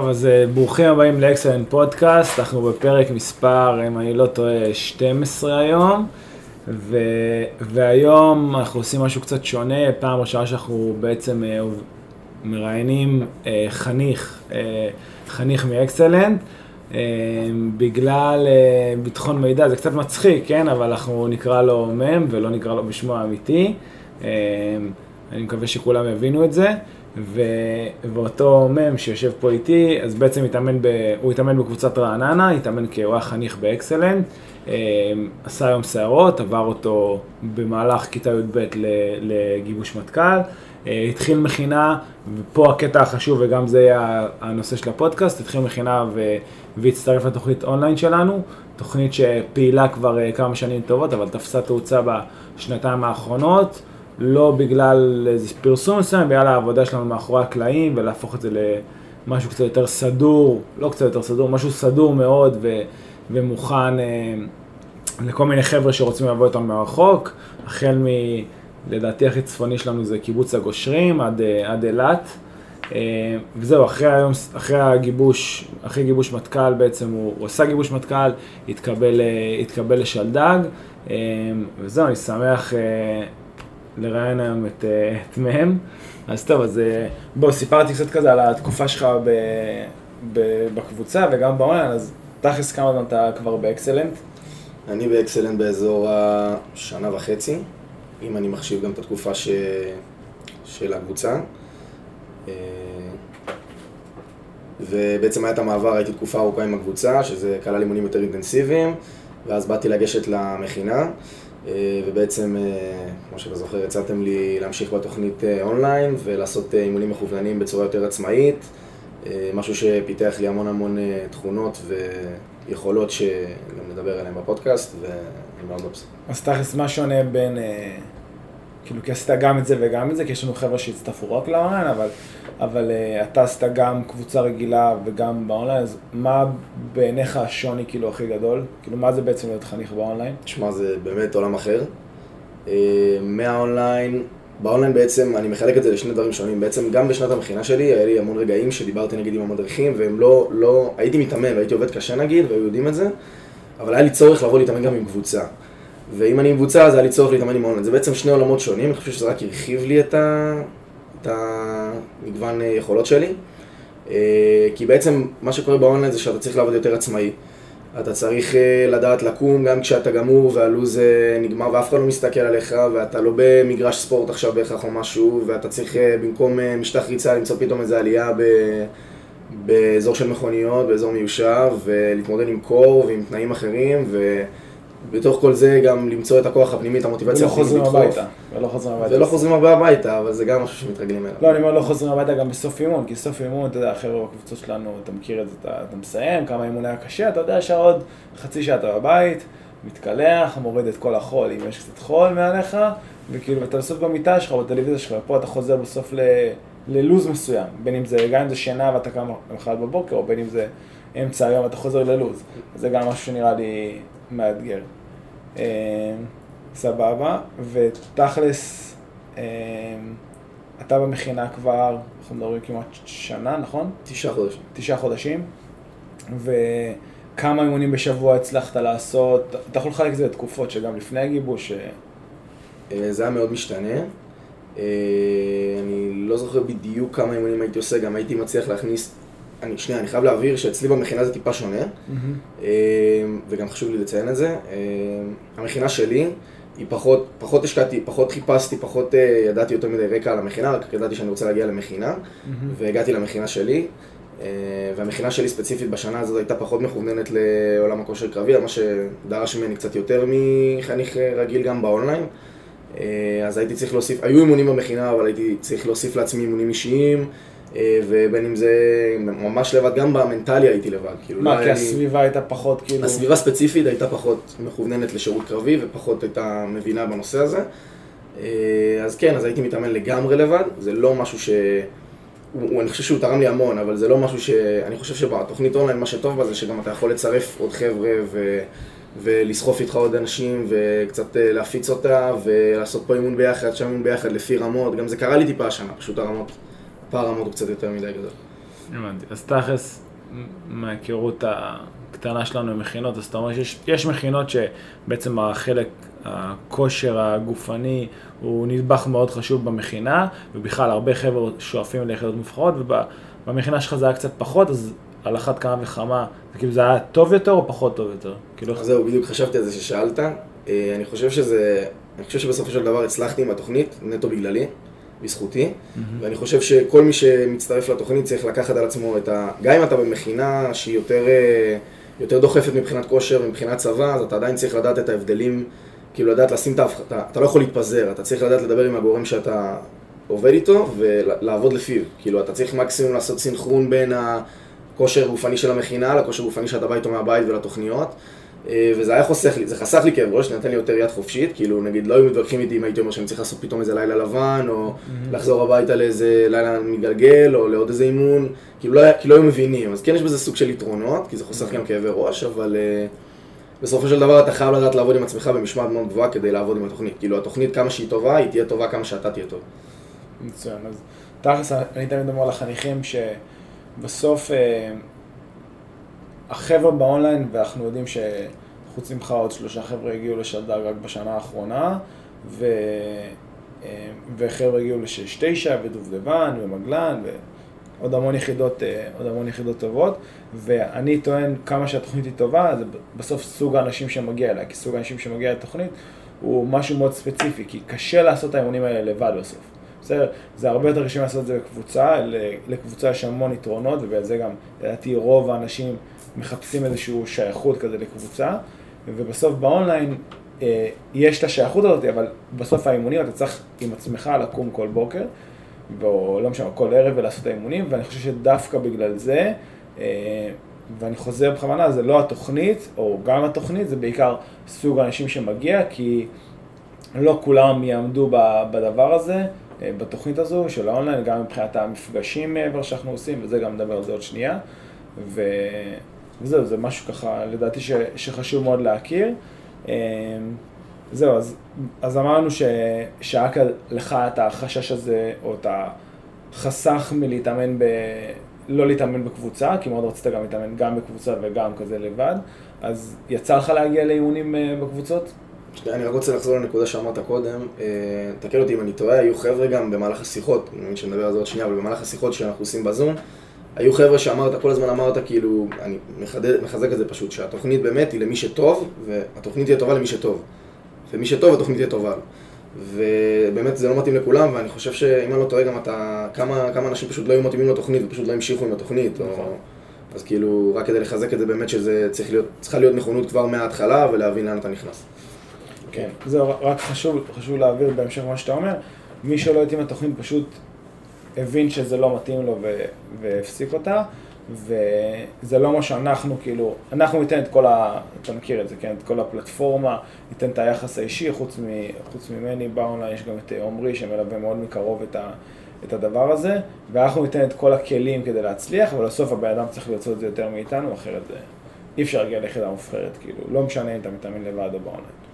טוב, אז אה, ברוכים הבאים לאקסלנט פודקאסט, אנחנו בפרק מספר, אם אני לא טועה, 12 היום, ו... והיום אנחנו עושים משהו קצת שונה, פעם ראשונה שאנחנו בעצם אה, מראיינים אה, חניך, חניך מאקסלנט, בגלל ביטחון מידע, זה קצת מצחיק, כן? אבל אנחנו נקרא לו מ' ולא נקרא לו בשמו האמיתי. אני מקווה שכולם יבינו את זה. ו... ואותו מ' שיושב פה איתי, אז בעצם התאמן ב... הוא התאמן בקבוצת רעננה, התאמן כאורח חניך באקסלנט, אה, עשה היום שערות, עבר אותו במהלך כיתה י"ב לגיבוש מטכ"ל, אה, התחיל מכינה, ופה הקטע החשוב וגם זה יהיה הנושא של הפודקאסט, התחיל מכינה ו... והצטרף לתוכנית אונליין שלנו, תוכנית שפעילה כבר אה, כמה שנים טובות, אבל תפסה תאוצה בשנתיים האחרונות. לא בגלל איזה פרסום מסוים, בגלל העבודה שלנו מאחורי הקלעים ולהפוך את זה למשהו קצת יותר סדור, לא קצת יותר סדור, משהו סדור מאוד ו, ומוכן אה, לכל מיני חבר'ה שרוצים לעבוד איתנו מרחוק, החל מ... לדעתי הכי צפוני שלנו זה קיבוץ הגושרים עד, אה, עד אילת. אה, וזהו, אחרי היום, אחרי הגיבוש, אחרי גיבוש מטכ"ל בעצם הוא, הוא עשה גיבוש מטכ"ל, התקבל, אה, התקבל לשלדג, וזהו, אני שמח לראיין היום את, אה, את מהם. אז טוב, אז אה, בוא, סיפרתי קצת כזה על התקופה שלך ב, ב, בקבוצה וגם באונליין, אז תכלס כמה זמן אתה כבר באקסלנט? אני באקסלנט באזור השנה וחצי, אם אני מחשיב גם את התקופה ש... של הקבוצה. אה, ובעצם היה את המעבר, הייתי תקופה ארוכה עם הקבוצה, שזה כלל אימונים יותר אינטנסיביים, ואז באתי לגשת למכינה. אה, ובעצם, אה, כמו שאתה זוכר, הצעתם לי להמשיך בתוכנית אה, אונליין ולעשות אימונים מכווננים בצורה יותר עצמאית, משהו שפיתח לי המון המון תכונות ויכולות שגם נדבר עליהן בפודקאסט, ואני מאוד מבסוט. אז תכלס, מה שונה בין, כאילו, כי עשית גם את זה וגם את זה, כי יש לנו חבר'ה שהצטרפו רק לאונליין, אבל אבל אה, אתה עשית גם קבוצה רגילה וגם באונליין, אז מה בעיניך השוני כאילו הכי גדול? כאילו מה זה בעצם להיות חניך באונליין? תשמע, זה באמת עולם אחר. אה, מהאונליין, באונליין בעצם, אני מחלק את זה לשני דברים שונים. בעצם גם בשנת המכינה שלי, היה לי המון רגעים שדיברתי נגיד עם המדריכים, והם לא, לא, הייתי מתאמן והייתי עובד קשה נגיד, והיו יודעים את זה, אבל היה לי צורך לבוא להתאמן גם עם קבוצה. ואם אני עם קבוצה, אז היה לי צורך להתאמן עם אונליין. זה בעצם שני עולמות שונים, אני חושב שזה רק הרחיב לי את, ה... המגוון אה, יכולות שלי. אה, כי בעצם מה שקורה באונליין זה שאתה צריך לעבוד יותר עצמאי. אתה צריך אה, לדעת לקום גם כשאתה גמור והלו"ז נגמר ואף אחד לא מסתכל עליך ואתה לא במגרש ספורט עכשיו בהכרח או משהו ואתה צריך במקום משטח ריצה למצוא פתאום איזו עלייה ב... באזור של מכוניות, באזור מיושב ולהתמודד עם קור ועם תנאים אחרים ו... בתוך כל זה גם למצוא את הכוח הפנימי, את המוטיבציה הפנימית לדחוף. ולא חוזרים הביתה. ולא חוזרים הביתה. ולא חוזרים הרבה הביתה, אבל זה גם משהו שמתרגלים אליו. לא, אני אומר לא חוזרים הביתה גם בסוף אימון, כי סוף אימון, אתה יודע, החבר'ה בקבוצות שלנו, אתה מכיר את זה, אתה, אתה מסיים, כמה אימון היה קשה, אתה יודע שעוד חצי שעה אתה בבית, מתקלח, מוריד את כל החול, אם יש קצת חול מעליך, וכאילו, אתה בסוף במיטה שלך, בטלוויזיה שלך, פה אתה חוזר בסוף ל... ללוז מסוים, בין אם זה, גם אם זה שינה ואתה קם למחרת בבוקר, או בין אם זה אמצע היום ואתה חוזר ללוז. זה גם משהו שנראה לי מאתגר. אה, סבבה, ותכלס, אה, אתה במכינה כבר, אנחנו מדברים כמעט שנה, נכון? תשעה חודשים. תשעה חודשים, וכמה אימונים בשבוע הצלחת לעשות? אתה יכול לחלק את זה לתקופות שגם לפני הגיבוש... אה, זה היה מאוד משתנה. אני לא זוכר בדיוק כמה אימונים הייתי עושה, גם הייתי מצליח להכניס אני, שנייה, אני חייב להבהיר שאצלי במכינה זה טיפה שונה, mm-hmm. וגם חשוב לי לציין את זה. אמ, המכינה שלי, היא פחות, פחות השקעתי, פחות חיפשתי, פחות uh, ידעתי יותר מדי רקע על המכינה, רק ידעתי שאני רוצה להגיע למכינה, mm-hmm. והגעתי למכינה שלי. Uh, והמכינה שלי ספציפית בשנה הזאת הייתה פחות מכווננת לעולם הכושר קרבי, מה שדרש ממני קצת יותר מחניך רגיל גם באונליין. Uh, אז הייתי צריך להוסיף, היו אימונים במכינה, אבל הייתי צריך להוסיף לעצמי אימונים אישיים. אה, ובין אם זה ממש לבד, גם במנטלי הייתי לבד. כאילו מה, לא כי הסביבה הייתה פחות כאילו... הסביבה ספציפית הייתה פחות מכווננת לשירות קרבי ופחות הייתה מבינה בנושא הזה. אה, אז כן, אז הייתי מתאמן לגמרי לבד, זה לא משהו ש... הוא, אני חושב שהוא תרם לי המון, אבל זה לא משהו ש... אני חושב שבתוכנית אונליין מה שטוב בה זה שגם אתה יכול לצרף עוד חבר'ה ו... ולסחוף איתך עוד אנשים וקצת אה, להפיץ אותה ולעשות פה אימון ביחד, שם אימון ביחד לפי רמות, גם זה קרה לי טיפה השנה, פשוט הרמות הפער הוא קצת יותר מדי גדול. הבנתי. אז תכלס, מההיכרות הקטנה שלנו עם מכינות, אז אתה אומר שיש מכינות שבעצם החלק, הכושר הגופני הוא נדבך מאוד חשוב במכינה, ובכלל הרבה חבר'ה שואפים ליחידות מובחרות, ובמכינה שלך זה היה קצת פחות, אז על אחת כמה וכמה, זה כאילו זה היה טוב יותר או פחות טוב יותר? כאילו... זהו, בדיוק חשבתי על זה ששאלת. אה, אני חושב שזה, אני חושב שבסופו של דבר הצלחתי עם התוכנית, נטו בגללי. בזכותי, mm-hmm. ואני חושב שכל מי שמצטרף לתוכנית צריך לקחת על עצמו את ה... גם אם אתה במכינה שהיא יותר, אה, יותר דוחפת מבחינת כושר ומבחינת צבא, אז אתה עדיין צריך לדעת את ההבדלים, כאילו לדעת לשים את ההפחתה, אתה לא יכול להתפזר, אתה צריך לדעת לדבר עם הגורם שאתה עובד איתו ולעבוד לפיו, כאילו אתה צריך מקסימום לעשות סינכרון בין הכושר הגופני של המכינה לכושר הגופני שאתה בא איתו מהבית ולתוכניות. אה, וזה היה חוסך לי, זה חסך לי כאב ראש, נתן לי יותר יד חופשית, כאילו נגיד לא היו מתווכחים איתי אם הייתי אומר שאני צריך לעשות פתאום איזה לילה לבן, או mm-hmm. לחזור הביתה לאיזה לילה מגלגל, או לעוד איזה אימון, כאילו לא, כי לא היו מבינים, אז כן יש בזה סוג של יתרונות, כי זה חוסך גם כאבי ראש, אבל uh, בסופו של דבר אתה חייב לדעת לעבוד עם עצמך במשמעת מאוד גבוהה כדי לעבוד עם התוכנית, כאילו התוכנית כמה שהיא טובה, היא תהיה טובה כמה שאתה תהיה טוב. מצוין, אז תכלס אני תמיד אומר לחניכים שבסוף... Uh... החבר'ה באונליין, ואנחנו יודעים שחוץ ממך עוד שלושה חבר'ה הגיעו לשד"ג רק בשנה האחרונה, ו... אה, וחבר'ה הגיעו לשש תשע, ודובדבן, ומגלן, ועוד המון יחידות, אה, עוד המון יחידות טובות, ואני טוען כמה שהתוכנית היא טובה, זה בסוף סוג האנשים שמגיע אליה, כי סוג האנשים שמגיע לתוכנית הוא משהו מאוד ספציפי, כי קשה לעשות את האימונים האלה לבד בסוף. בסדר? זה הרבה יותר קשה לעשות את זה בקבוצה, לקבוצה יש המון יתרונות, ובגלל זה גם, לדעתי, רוב האנשים מחפשים איזושהי שייכות כזה לקבוצה, ובסוף באונליין אה, יש את השייכות הזאת, אבל בסוף האימונים אתה צריך עם עצמך לקום כל בוקר, או לא משנה, כל ערב ולעשות את האימונים, ואני חושב שדווקא בגלל זה, אה, ואני חוזר בכוונה, זה לא התוכנית, או גם התוכנית, זה בעיקר סוג האנשים שמגיע, כי לא כולם יעמדו בדבר הזה, בתוכנית הזו של האונליין, גם מבחינת המפגשים מעבר שאנחנו עושים, וזה גם נדבר על זה עוד שנייה. ו... וזהו, זה משהו ככה, לדעתי ש, שחשוב מאוד להכיר. אמ, זהו, אז, אז אמרנו ש, שהיה לך את החשש הזה, או את החסך מלהתאמן ב... לא להתאמן בקבוצה, כי מאוד רצית גם להתאמן גם בקבוצה וגם כזה לבד, אז יצא לך להגיע לאימונים אה, בקבוצות? אני רק רוצה לחזור לנקודה שאמרת קודם, אה, תקן אותי אם אני טועה, היו חבר'ה גם במהלך השיחות, אני מבין שנדבר על זה עוד שנייה, אבל במהלך השיחות שאנחנו עושים בזום, היו חבר'ה שאמרת, כל הזמן אמרת כאילו, אני מחדד, מחזק את זה פשוט, שהתוכנית באמת היא למי שטוב, והתוכנית תהיה טובה למי שטוב. ומי שטוב, התוכנית תהיה טובה לו. ובאמת זה לא מתאים לכולם, ואני חושב שאם אני לא טועה גם אתה, כמה, כמה אנשים פשוט לא היו מתאימים לתוכנית ופשוט לא המשיכו עם התוכנית. או, נכון. אז כאילו, רק כדי לחזק את זה באמת שזה צריך להיות, צריכה להיות נכונות כבר מההתחלה ולהבין לאן אתה נכנס. כן, זהו, רק חשוב, חשוב להעביר בהמשך מה שאתה אומר, מי שלא התאים לתוכנית פשוט הבין שזה לא מתאים לו ו- והפסיק אותה, וזה לא מה שאנחנו, כאילו, אנחנו ניתן את כל ה... אתה מכיר את זה, כן? את כל הפלטפורמה, ניתן את היחס האישי, חוץ, מ, חוץ ממני באונליין יש גם את עמרי שמלווה מאוד מקרוב את, ה, את הדבר הזה, ואנחנו ניתן את כל הכלים כדי להצליח, אבל בסוף הבן אדם צריך לרצות את זה יותר מאיתנו, אחרת זה... אי אפשר להגיע ליחידה מובחרת, כאילו, לא משנה אם אתה מתאמן לבד או באונליין.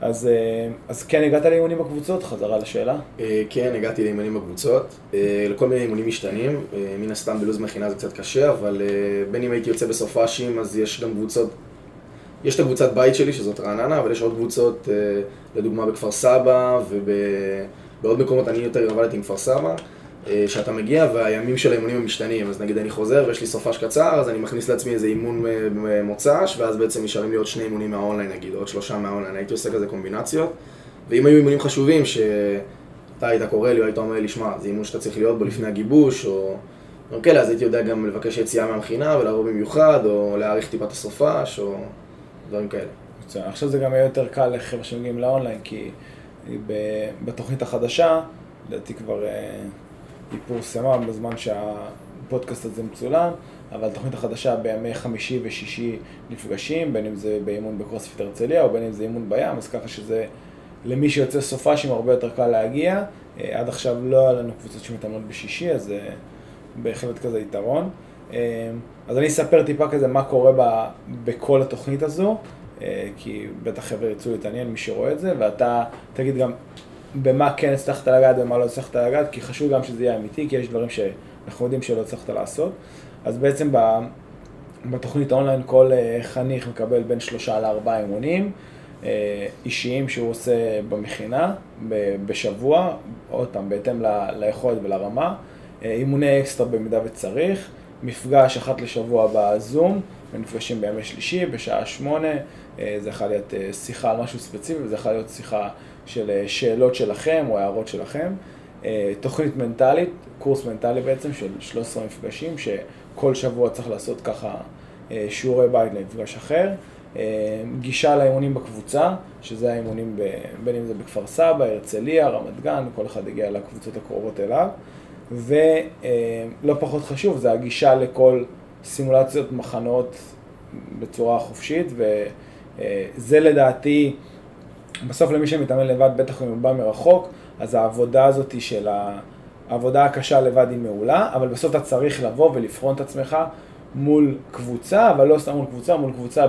אז, אה, אז כן הגעת לאימונים בקבוצות? חזרה לשאלה. אה, כן, הגעתי לאימונים בקבוצות, אה, לכל מיני אימונים משתנים, מן הסתם בלו"ז מכינה זה קצת קשה, אבל בין אם הייתי יוצא בסופאשים, אז יש גם קבוצות, יש את הקבוצת בית שלי, שזאת רעננה, אבל יש עוד קבוצות, לדוגמה בכפר סבא ובעוד מקומות, אני יותר עבדתי עם כפר סבא. אה, שאתה מגיע והימים של האימונים הם משתנים, אז נגיד אני חוזר ויש לי סופש קצר, אז אני מכניס לעצמי איזה אימון אה, מוצ"ש, ואז בעצם נשארים לי עוד שני אימונים מהאונליין נגיד, עוד שלושה מהאונליין, הייתי עושה כזה קומבינציות, ואם היו אימונים חשובים שאתה היית קורא לי או היית אומר לי, שמע, זה אימון שאתה צריך להיות בו לפני הגיבוש, או דברים כאלה, אז הייתי יודע גם לבקש יציאה מהמכינה ולעבור במיוחד, או להאריך טיפה את הסופש, או דברים כאלה. עכשיו זה גם יהיה יותר קל לחבר'ה שמגיעים לאונליין, כי בתוכנית החדשה, לדעתי כבר... אה, היא פורסמה בזמן שהפודקאסט הזה מצולם, אבל התוכנית החדשה בימי חמישי ושישי נפגשים, בין אם זה באימון בקרוספיט הרצליה או בין אם זה אימון בים, אז ככה שזה למי שיוצא סופ"שים הרבה יותר קל להגיע. אה, עד עכשיו לא היה לנו קבוצות שמתאמנות בשישי, אז זה בהחלט כזה יתרון. אה, אז אני אספר טיפה כזה מה קורה ב, בכל התוכנית הזו, אה, כי בטח חבר'ה ירצו להתעניין, מי שרואה את זה, ואתה תגיד גם במה כן הצלחת לגעת ומה לא הצלחת לגעת, כי חשוב גם שזה יהיה אמיתי, כי יש דברים אנחנו יודעים שלא הצלחת לעשות. אז בעצם בתוכנית האונליין כל אה, חניך מקבל בין שלושה לארבעה אימונים אה, אישיים שהוא עושה במכינה בשבוע, עוד פעם, בהתאם ליכולת ולרמה, אה, אימוני אקסטרה במידה וצריך, מפגש אחת לשבוע בזום, ונפגשים בימי שלישי בשעה שמונה, זה יכול להיות שיחה על משהו ספציפי, וזה יכול להיות שיחה של שאלות שלכם או הערות שלכם. תוכנית מנטלית, קורס מנטלי בעצם של 13 מפגשים, שכל שבוע צריך לעשות ככה אה, שיעורי בית למפגש אחר. אה, גישה לאימונים בקבוצה, שזה האימונים ב, בין אם זה בכפר סבא, הרצליה, רמת גן, כל אחד הגיע לקבוצות הקרובות אליו. ולא אה, פחות חשוב, זה הגישה לכל סימולציות מחנות בצורה חופשית, וזה לדעתי, בסוף למי שמתאמן לבד, בטח אם הוא בא מרחוק, אז העבודה הזאת של העבודה הקשה לבד היא מעולה, אבל בסוף אתה צריך לבוא ולבחון את עצמך מול קבוצה, אבל לא סתם מול קבוצה, מול קבוצה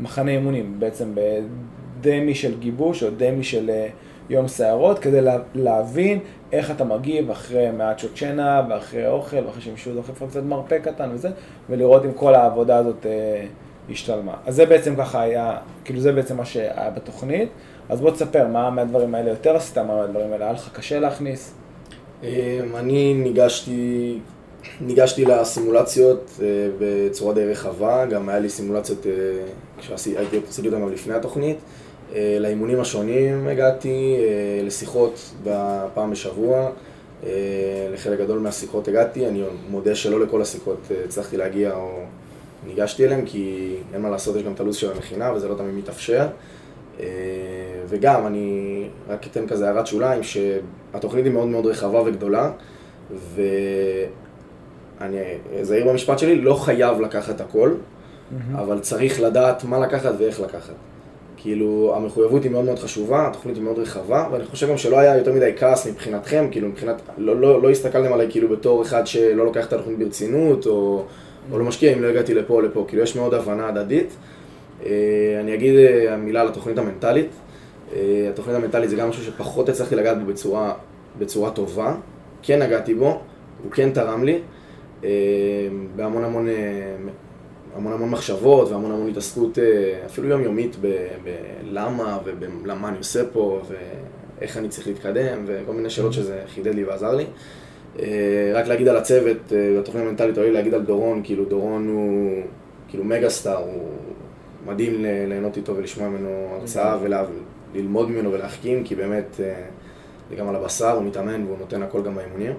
במחנה אימונים, בעצם בדמי של גיבוש או דמי של אה, יום סערות, כדי להבין איך אתה מגיב אחרי מעט שעות שינה ואחרי אוכל ואחרי שמישהו לך קצת מרפא קטן וזה, ולראות אם כל העבודה הזאת אה, השתלמה. אז זה בעצם ככה היה, כאילו זה בעצם מה שהיה בתוכנית. אז בוא תספר מה מהדברים האלה יותר עשית, מה מהדברים האלה היה לך קשה להכניס. אמ, אני ניגשתי ניגשתי לסימולציות אה, בצורה די רחבה, גם היה לי סימולציות, אה, כשהייתי עשיתי אותן לפני התוכנית. אה, לאימונים השונים הגעתי, לשיחות פעם בשבוע, לחלק גדול מהשיחות הגעתי, אני מודה שלא לכל השיחות הצלחתי להגיע או ניגשתי אליהן, כי אין מה לעשות, יש גם את הלו"ז של המכינה וזה לא תמיד מתאפשר. וגם, אני רק אתן כזה הערת שוליים, שהתוכנית היא מאוד מאוד רחבה וגדולה, ו... אני זהיר במשפט שלי, לא חייב לקחת הכל, mm-hmm. אבל צריך לדעת מה לקחת ואיך לקחת. כאילו, המחויבות היא מאוד מאוד חשובה, התוכנית היא מאוד רחבה, ואני חושב גם שלא היה יותר מדי כעס מבחינתכם, כאילו מבחינת, לא, לא, לא הסתכלתם עליי כאילו בתור אחד שלא לוקח את התוכנית ברצינות, או. או לא משקיע אם לא הגעתי לפה או לפה, כאילו יש מאוד הבנה הדדית. אה, אני אגיד אה, מילה על התוכנית המנטלית. אה, התוכנית המנטלית זה גם משהו שפחות הצלחתי לגעת בו בצורה, בצורה טובה, כן נגעתי בו, הוא כן תרם לי. בהמון המון, המון המון מחשבות והמון המון התעסקות אפילו יומיומית בלמה ולמה אני עושה פה ואיך אני צריך להתקדם וכל מיני שאלות mm-hmm. שזה חידד לי ועזר לי. רק להגיד על הצוות, בתוכנית המנטלית, או להגיד על דורון, כאילו דורון הוא כאילו מגה סטאר, הוא מדהים ליהנות איתו ולשמוע ממנו הרצאה. וללמוד ממנו ולהחכים, כי באמת זה גם על הבשר, הוא מתאמן והוא נותן הכל גם באימונים.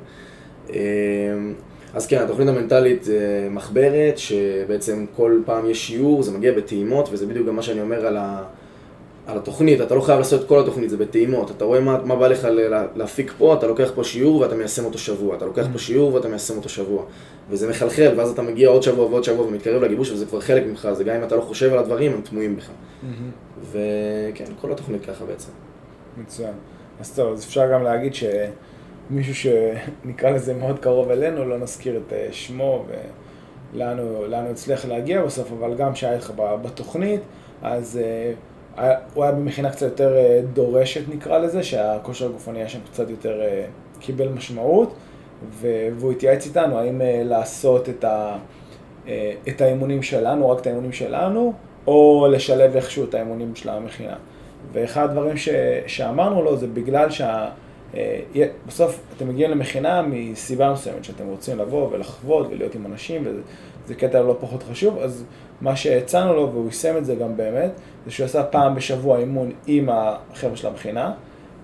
אז כן, התוכנית המנטלית זה מחברת, שבעצם כל פעם יש שיעור, זה מגיע בטעימות, וזה בדיוק גם מה שאני אומר על, ה, על התוכנית. אתה לא חייב לעשות את כל התוכנית, זה בטעימות. אתה רואה מה, מה בא לך להפיק פה, אתה לוקח פה שיעור ואתה מיישם אותו שבוע. אתה לוקח פה שיעור ואתה מיישם אותו שבוע. וזה מחלחל, ואז אתה מגיע עוד שבוע ועוד שבוע ומתקרב לגיבוש, וזה כבר חלק ממך, זה גם אם אתה לא חושב על הדברים, הם תמוהים בך. וכן, כל התוכנית ככה בעצם. מצוין. אז טוב, אז אפשר גם להגיד ש... מישהו שנקרא לזה מאוד קרוב אלינו, לא נזכיר את אה, שמו ולאן הוא, הוא הצליח להגיע בסוף, אבל גם שהיה לך בתוכנית, אז uh, הוא היה במכינה קצת יותר uh, דורשת נקרא לזה, שהכושר הגופני היה שם קצת יותר uh, קיבל משמעות, והוא התייעץ איתנו האם uh, לעשות את, ה, את האימונים שלנו, רק את האימונים שלנו, או לשלב איכשהו את האימונים של המכינה. ואחד הדברים ש, שאמרנו לו זה בגלל שה... אה, בסוף אתם מגיעים למכינה מסיבה מסוימת, שאתם רוצים לבוא ולחוות ולהיות עם אנשים, וזה קטע לא פחות חשוב, אז מה שהצענו לו, והוא יישם את זה גם באמת, זה שהוא עשה פעם בשבוע אימון עם החבר'ה של המכינה,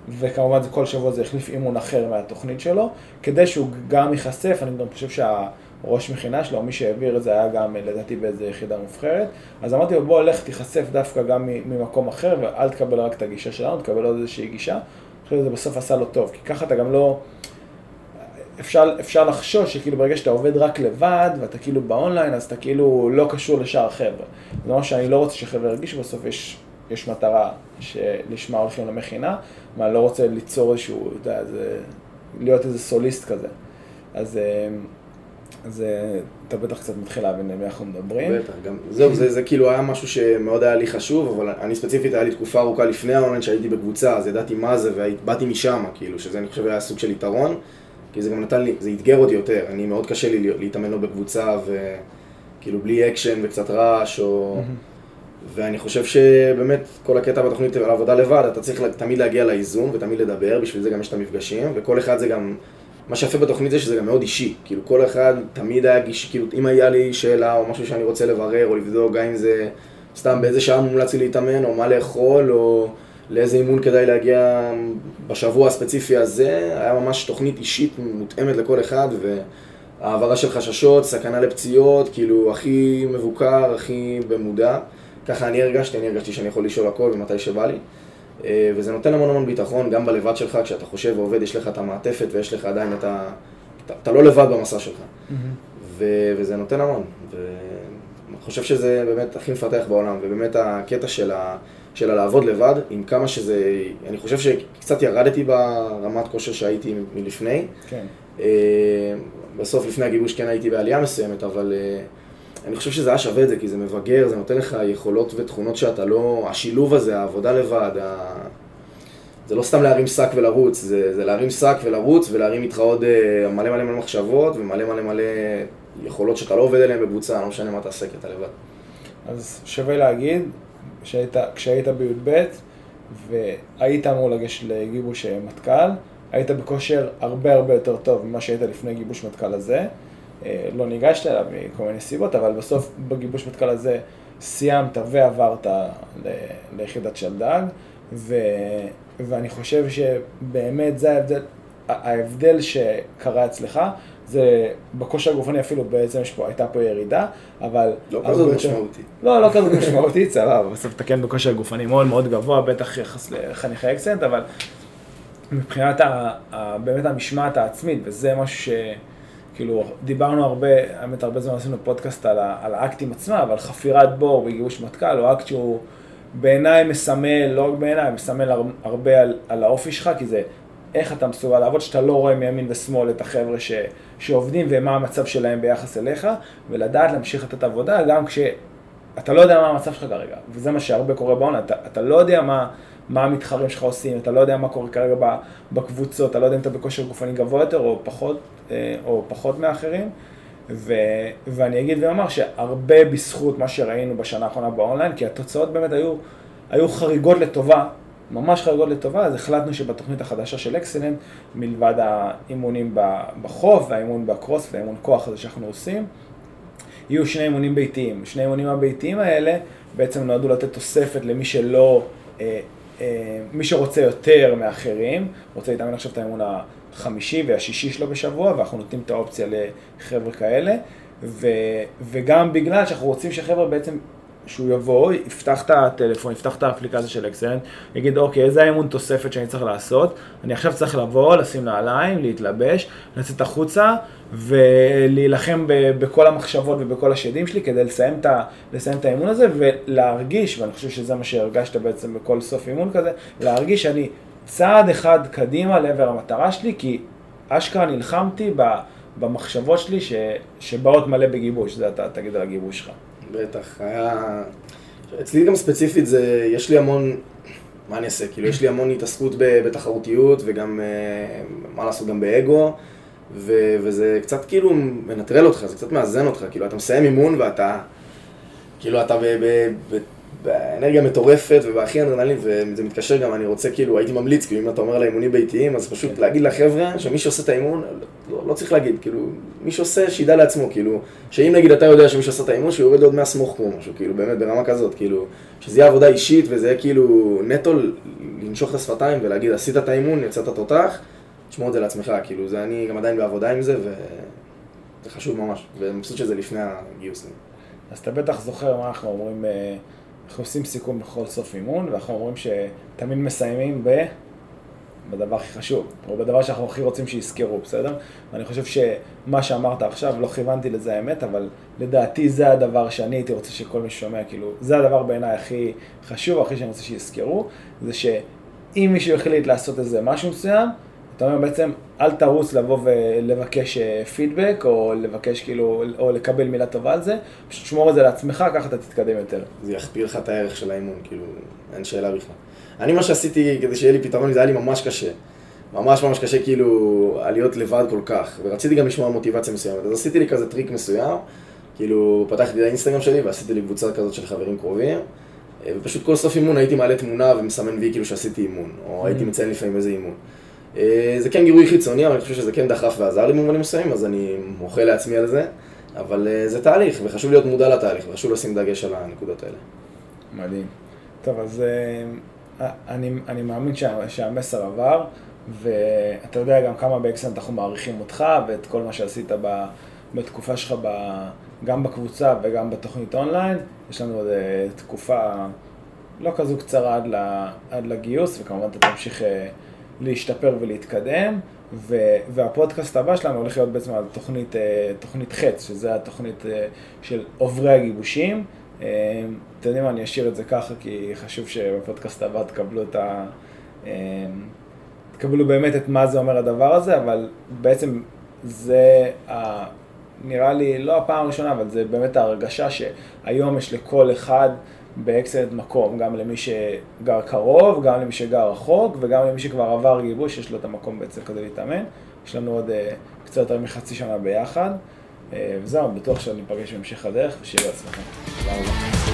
וכמובן כל שבוע זה החליף אימון אחר מהתוכנית שלו, כדי שהוא גם ייחשף, אני גם חושב שהראש מכינה שלו, מי שהעביר את זה היה גם לדעתי באיזה יחידה מובחרת, אז אמרתי לו בוא לך תיחשף דווקא גם ממקום אחר, ואל תקבל רק את הגישה שלנו, תקבל עוד איזושהי גישה. חושב שזה בסוף עשה לו טוב, כי ככה אתה גם לא... אפשר, אפשר לחשוש שכאילו ברגע שאתה עובד רק לבד ואתה כאילו באונליין, אז אתה כאילו לא קשור לשאר החבר'ה. זה מה שאני לא רוצה שחבר'ה ירגישו, בסוף יש, יש מטרה שלשמה הולכים למכינה, ואני לא רוצה ליצור איזשהו, אתה יודע, זה, להיות איזה סוליסט כזה. אז... אז אה, אתה בטח קצת מתחיל להבין למי אנחנו מדברים. בטח, גם, זהו, זה, זה כאילו היה משהו שמאוד היה לי חשוב, אבל אני ספציפית, היה לי תקופה ארוכה לפני האונליין שהייתי בקבוצה, אז ידעתי מה זה, ובאתי משם, כאילו, שזה אני חושב היה סוג של יתרון. כי זה גם נתן לי, זה אתגר אותי יותר, אני מאוד קשה לי להתאמן לו בקבוצה וכאילו בלי אקשן וקצת רעש או... ואני חושב שבאמת כל הקטע בתוכנית על עבודה לבד, אתה צריך תמיד להגיע לאיזון ותמיד לדבר, בשביל זה גם יש את המפגשים, וכל אחד זה גם, מה שיפה בתוכנית זה שזה גם מאוד אישי, כאילו כל אחד תמיד היה גיש, כאילו אם היה לי שאלה או משהו שאני רוצה לברר או לבדוק, גם אם זה סתם באיזה שעה מומלץ לי להתאמן, או מה לאכול, או לאיזה אימון כדאי להגיע בשבוע הספציפי הזה, היה ממש תוכנית אישית מותאמת לכל אחד, והעברה של חששות, סכנה לפציעות, כאילו הכי מבוקר, הכי במודע. ככה אני הרגשתי, אני הרגשתי שאני יכול לשאול הכל ומתי שבא לי. אה, וזה נותן המון המון ביטחון, גם בלבד שלך, כשאתה חושב ועובד, יש לך את המעטפת ויש לך עדיין את ה... אתה, אתה לא לבד במסע שלך. Mm-hmm. ו... וזה נותן המון. ואני חושב שזה באמת הכי מפתח בעולם, ובאמת הקטע של, ה... של הלעבוד לבד, עם כמה שזה... אני חושב שקצת ירדתי ברמת כושר שהייתי מלפני. כן. אה, בסוף, לפני הגיבוש כן הייתי בעלייה מסוימת, אבל... אה, אני חושב שזה היה שווה את זה, כי זה מבגר, זה נותן לך יכולות ותכונות שאתה לא... השילוב הזה, העבודה לבד, ה... זה לא סתם להרים שק ולרוץ, זה, זה להרים שק ולרוץ ולהרים איתך עוד אה, מלא מלא מלא מחשבות ומלא מלא מלא יכולות שאתה לא עובד עליהן בקבוצה, לא משנה מה תעשה, כי אתה לבד. אז שווה להגיד, שהיית, כשהיית בי"ב והיית אמור לגשת לגיבוש מטכ"ל, היית בכושר הרבה הרבה יותר טוב ממה שהיית לפני גיבוש מטכ"ל הזה. אה, לא ניגשת אליו מכל מיני סיבות, אבל בסוף בגיבוש מטכ"ל הזה סיימת ועברת ליחידת שלדג, ו, ואני חושב שבאמת זה ההבדל, ההבדל שקרה אצלך, זה בכושר הגופני אפילו בעצם פה, הייתה פה ירידה, אבל... לא כזאת משמעותית. לא, לא כזאת משמעותית, סבבה, בסוף תקן בכושר גופני מאוד מאוד גבוה, בטח יחס לחניכי אקסנט, אבל מבחינת ה, ה, באמת המשמעת העצמית, וזה משהו ש... כאילו, דיברנו הרבה, האמת הרבה זמן עשינו פודקאסט על, ה, על האקטים עצמם, אבל חפירת בור בגיבוש מטכ"ל הוא אקט שהוא בעיניי מסמל, לא רק בעיניי, מסמל הרבה על, על האופי שלך, כי זה איך אתה מסוגל לעבוד, שאתה לא רואה מימין ושמאל את החבר'ה ש, שעובדים ומה המצב שלהם ביחס אליך, ולדעת להמשיך לתת עבודה גם כשאתה לא יודע מה המצב שלך כרגע, וזה מה שהרבה קורה בעונה, אתה, אתה לא יודע מה... מה המתחרים שלך עושים, אתה לא יודע מה קורה כרגע בקבוצות, אתה לא יודע אם אתה בכושר גופני גבוה יותר או פחות, אה, או פחות מאחרים. ו, ואני אגיד ואומר שהרבה בזכות מה שראינו בשנה האחרונה באונליין, כי התוצאות באמת היו, היו חריגות לטובה, ממש חריגות לטובה, אז החלטנו שבתוכנית החדשה של אקסלנט, מלבד האימונים בחוף והאימון בקרוס והאימון כוח הזה שאנחנו עושים, יהיו שני אימונים ביתיים. שני אימונים הביתיים האלה בעצם נועדו לתת תוספת למי שלא אה, אה, מי שרוצה יותר מאחרים, רוצה להתאמן עכשיו את האמון החמישי והשישי שלו בשבוע, ואנחנו נותנים את האופציה לחבר'ה כאלה, ו, וגם בגלל שאנחנו רוצים שחבר'ה בעצם שהוא יבוא, יפתח את הטלפון, יפתח את האפליקציה של אקסלנט, יגיד, אוקיי, איזה האמון תוספת שאני צריך לעשות? אני עכשיו צריך לבוא, לשים נעליים, להתלבש, לצאת החוצה ולהילחם בכל המחשבות ובכל השדים שלי כדי לסיים את, לסיים את האמון הזה ולהרגיש, ואני חושב שזה מה שהרגשת בעצם בכל סוף אימון כזה, להרגיש שאני צעד אחד קדימה לעבר המטרה שלי, כי אשכרה נלחמתי במחשבות שלי ש, שבאות מלא בגיבוש, זה אתה תגיד על הגיבוש שלך. בטח, היה... אצלי גם ספציפית זה, יש לי המון, מה אני אעשה? כאילו, יש לי המון התעסקות בתחרותיות וגם, אה, מה לעשות, גם באגו, ו- וזה קצת כאילו מנטרל אותך, זה קצת מאזן אותך, כאילו, אתה מסיים אימון ואתה, כאילו, אתה ב... ב-, ב- באנרגיה מטורפת ובהכי אנדרנלין, וזה מתקשר גם, אני רוצה כאילו, הייתי ממליץ, כאילו אם אתה אומר על האימונים ביתיים, אז פשוט כן. להגיד לחבר'ה שמי שעושה את האימון, לא, לא צריך להגיד, כאילו, מי שעושה, שידע לעצמו, כאילו, שאם נגיד אתה יודע שמי שעושה את האימון, שהוא יורד עוד מהסמוך כמו משהו, כאילו, באמת ברמה כזאת, כאילו, שזה יהיה עבודה אישית וזה יהיה כאילו נטו לנשוך את השפתיים ולהגיד, עשית את האימון, יצאת תותח, תשמור את זה לעצמך, כאילו, זה אני גם עדיין בעבודה עם זה, וזה חשוב ממש, ומבסוט שזה לפני הגיוס. אז אתה בטח זוכר מה אנחנו אומרים אה, אנחנו עושים סיכום בכל סוף אימון, ואנחנו אומרים שתמיד מסיימים ב... בדבר הכי חשוב, או בדבר שאנחנו הכי רוצים שיזכרו, בסדר? ואני חושב שמה שאמרת עכשיו, לא כיוונתי לזה האמת, אבל לדעתי זה הדבר שאני הייתי רוצה שכל מי ששומע, כאילו, זה הדבר בעיניי הכי חשוב, הכי שאני רוצה שיזכרו, זה שאם מישהו החליט לעשות איזה משהו מסוים, אתה אומר בעצם, אל תרוץ לבוא ולבקש פידבק, אה, או לבקש כאילו, או לקבל מילה טובה על זה, פשוט שמור את זה לעצמך, ככה אתה תתקדם יותר. זה יכפיר לך את הערך של האימון, כאילו, אין שאלה בכלל. אני מה שעשיתי כדי שיהיה לי פתרון, זה היה לי ממש קשה. ממש ממש קשה כאילו להיות לבד כל כך, ורציתי גם לשמוע מוטיבציה מסוימת, אז עשיתי לי כזה טריק מסוים, כאילו פתחתי את האינסטגרם שלי ועשיתי לי קבוצה כזאת של חברים קרובים, אה, ופשוט כל סוף אימון הייתי מעלה תמונה ומסמן וי כאילו שעשיתי אימון, או הייתי מציין לפעמים איזה אימון. אה, זה כן גירוי חיצוני, אבל אני חושב שזה כן דחף ועזר לי במובנים מסוימים, אז אני מוחה לעצמי על זה, אבל אה, זה תהליך, וחשוב להיות מודע לתהליך, וחשוב לשים דגש על הנקודות האלה. מדהים. טוב, אז אני, אני מאמין שה, שהמסר עבר, ואתה יודע גם כמה באקסלנט אנחנו מעריכים אותך ואת כל מה שעשית ב, בתקופה שלך, ב, גם בקבוצה וגם בתוכנית אונליין. יש לנו עוד אה, תקופה לא כזו קצרה עד, לה, עד לגיוס, וכמובן אתה תמשיך אה, להשתפר ולהתקדם. ו, והפודקאסט הבא שלנו הולך להיות בעצם על תוכנית, אה, תוכנית חץ, שזה התוכנית של עוברי הגיבושים. אתם יודעים מה, אני אשאיר את זה ככה, כי חשוב שבפודקאסט הבא תקבלו את ה... תקבלו באמת את מה זה אומר הדבר הזה, אבל בעצם זה ה... נראה לי לא הפעם הראשונה, אבל זה באמת ההרגשה שהיום יש לכל אחד באקסלנט מקום, גם למי שגר קרוב, גם למי שגר רחוק, וגם למי שכבר עבר גיבוש, יש לו את המקום בעצם כדי להתאמן. יש לנו עוד uh, קצת יותר מחצי שנה ביחד, uh, וזהו, בטוח שאני אפגש בהמשך הדרך, ושיהיה בהצלחה. תודה רבה.